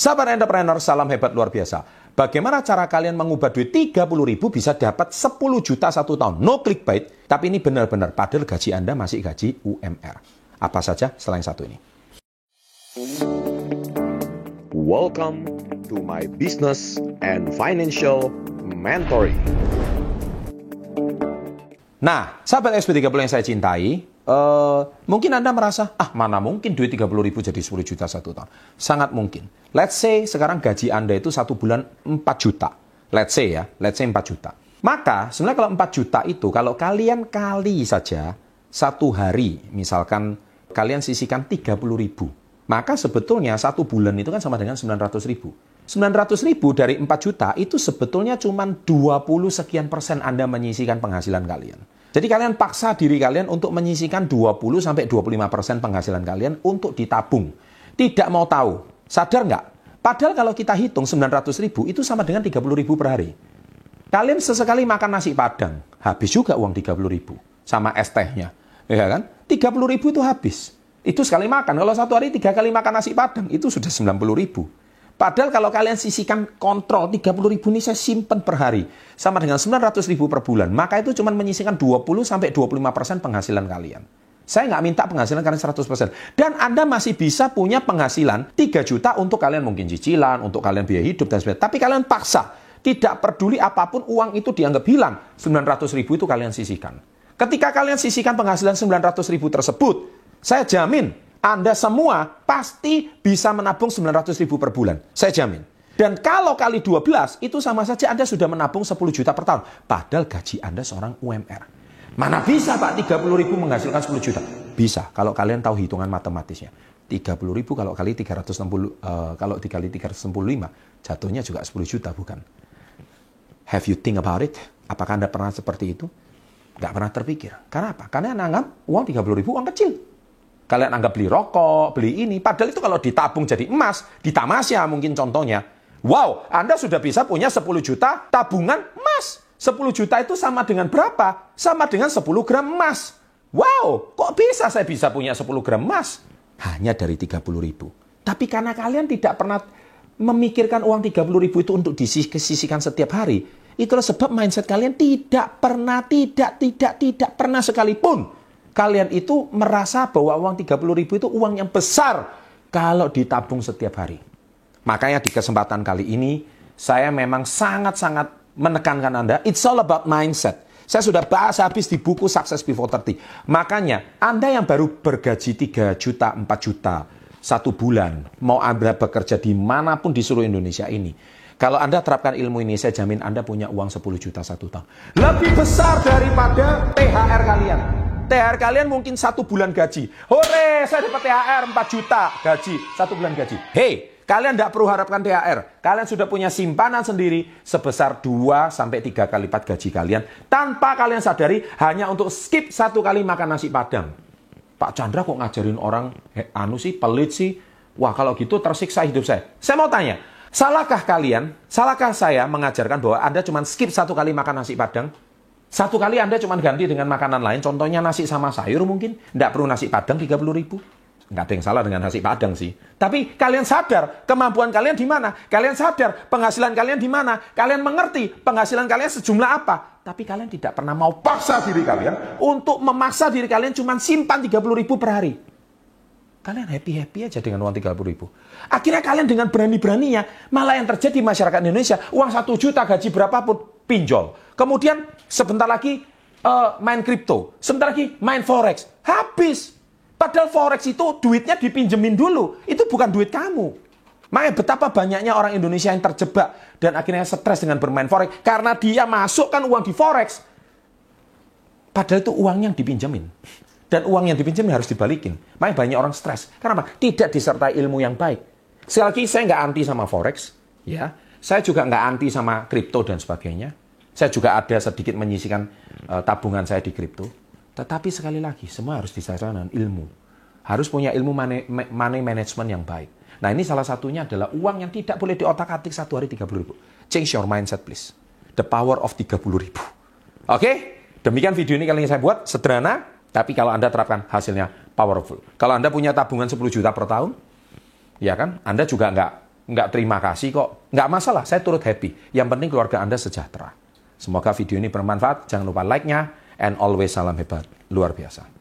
Sahabat entrepreneur, salam hebat luar biasa. Bagaimana cara kalian mengubah duit 30 ribu bisa dapat 10 juta satu tahun? No clickbait, tapi ini benar-benar padahal gaji Anda masih gaji UMR. Apa saja selain satu ini? Welcome to my business and financial mentoring. Nah, sahabat SP30 yang saya cintai, Uh, mungkin Anda merasa, ah mana mungkin duit 30 ribu jadi 10 juta satu tahun. Sangat mungkin. Let's say sekarang gaji Anda itu satu bulan 4 juta. Let's say ya, let's say 4 juta. Maka sebenarnya kalau 4 juta itu, kalau kalian kali saja satu hari, misalkan kalian sisihkan 30 ribu. Maka sebetulnya satu bulan itu kan sama dengan 900 ribu. 900 ribu dari 4 juta itu sebetulnya cuma 20 sekian persen Anda menyisihkan penghasilan kalian. Jadi kalian paksa diri kalian untuk menyisikan 20 sampai 25% penghasilan kalian untuk ditabung. Tidak mau tahu. Sadar nggak? Padahal kalau kita hitung 900 ribu itu sama dengan 30 ribu per hari. Kalian sesekali makan nasi padang, habis juga uang 30 ribu. Sama es tehnya. Ya kan? 30 ribu itu habis. Itu sekali makan. Kalau satu hari tiga kali makan nasi padang, itu sudah 90 ribu. Padahal kalau kalian sisihkan kontrol 30 ribu ini saya simpan per hari. Sama dengan 900 ribu per bulan. Maka itu cuma menyisihkan 20 sampai 25 persen penghasilan kalian. Saya nggak minta penghasilan kalian 100 persen. Dan Anda masih bisa punya penghasilan 3 juta untuk kalian mungkin cicilan, untuk kalian biaya hidup dan sebagainya. Tapi kalian paksa. Tidak peduli apa pun uang itu dianggap hilang. 900 ribu itu kalian sisihkan. Ketika kalian sisihkan penghasilan 900 ribu tersebut, saya jamin anda semua pasti bisa menabung 900 ribu per bulan. Saya jamin. Dan kalau kali 12, itu sama saja Anda sudah menabung 10 juta per tahun. Padahal gaji Anda seorang UMR. Mana bisa Pak 30 ribu menghasilkan 10 juta? Bisa, kalau kalian tahu hitungan matematisnya. 30 ribu kalau kali 360, uh, eh, kalau dikali 365, jatuhnya juga 10 juta, bukan? Have you think about it? Apakah Anda pernah seperti itu? Gak pernah terpikir. Karena apa? Karena Anda anggap uang 30 ribu uang kecil. Kalian anggap beli rokok, beli ini. Padahal itu kalau ditabung jadi emas, di Tamasya mungkin contohnya. Wow, Anda sudah bisa punya 10 juta tabungan emas. 10 juta itu sama dengan berapa? Sama dengan 10 gram emas. Wow, kok bisa saya bisa punya 10 gram emas? Hanya dari 30 ribu. Tapi karena kalian tidak pernah memikirkan uang 30 ribu itu untuk disisihkan setiap hari, itulah sebab mindset kalian tidak pernah, tidak, tidak, tidak pernah sekalipun kalian itu merasa bahwa uang 30 ribu itu uang yang besar kalau ditabung setiap hari. Makanya di kesempatan kali ini, saya memang sangat-sangat menekankan Anda, it's all about mindset. Saya sudah bahas habis di buku Success Before 30. Makanya, Anda yang baru bergaji 3 juta, 4 juta, satu bulan, mau Anda bekerja di mana pun di seluruh Indonesia ini, kalau Anda terapkan ilmu ini, saya jamin Anda punya uang 10 juta satu tahun. Lebih besar daripada THR kalian. THR kalian mungkin satu bulan gaji. Hore, saya dapat THR 4 juta gaji, satu bulan gaji. Hei, kalian tidak perlu harapkan THR. Kalian sudah punya simpanan sendiri sebesar 2 sampai 3 kali lipat gaji kalian tanpa kalian sadari hanya untuk skip satu kali makan nasi padang. Pak Chandra kok ngajarin orang eh, anu sih pelit sih? Wah, kalau gitu tersiksa hidup saya. Saya mau tanya, salahkah kalian, salahkah saya mengajarkan bahwa Anda cuma skip satu kali makan nasi padang? Satu kali Anda cuma ganti dengan makanan lain, contohnya nasi sama sayur mungkin. Tidak perlu nasi padang 30 ribu. Nggak ada yang salah dengan nasi padang sih. Tapi kalian sadar kemampuan kalian di mana. Kalian sadar penghasilan kalian di mana. Kalian mengerti penghasilan kalian sejumlah apa. Tapi kalian tidak pernah mau paksa diri kalian untuk memaksa diri kalian cuma simpan 30 ribu per hari. Kalian happy-happy aja dengan uang 30 ribu. Akhirnya kalian dengan berani-beraninya, malah yang terjadi di masyarakat Indonesia, uang 1 juta gaji berapapun, pinjol. Kemudian sebentar lagi uh, main kripto, sebentar lagi main forex, habis. Padahal forex itu duitnya dipinjemin dulu, itu bukan duit kamu. Makanya betapa banyaknya orang Indonesia yang terjebak dan akhirnya stres dengan bermain forex karena dia masukkan uang di forex. Padahal itu uang yang dipinjemin. Dan uang yang dipinjemin harus dibalikin. Makanya banyak orang stres. Kenapa? Tidak disertai ilmu yang baik. Sekali lagi saya nggak anti sama forex, ya. Saya juga nggak anti sama kripto dan sebagainya. Saya juga ada sedikit menyisikan uh, tabungan saya di kripto. Tetapi sekali lagi, semua harus disertai dengan ilmu. Harus punya ilmu money, money management yang baik. Nah ini salah satunya adalah uang yang tidak boleh diotak-atik satu hari 30 ribu. Change your mindset please. The power of 30 ribu. Oke? Demikian video ini kali ini saya buat. Sederhana, tapi kalau Anda terapkan hasilnya powerful. Kalau Anda punya tabungan 10 juta per tahun, ya kan? Anda juga nggak nggak terima kasih kok. Nggak masalah, saya turut happy. Yang penting keluarga Anda sejahtera. Semoga video ini bermanfaat. Jangan lupa like-nya. And always salam hebat. Luar biasa.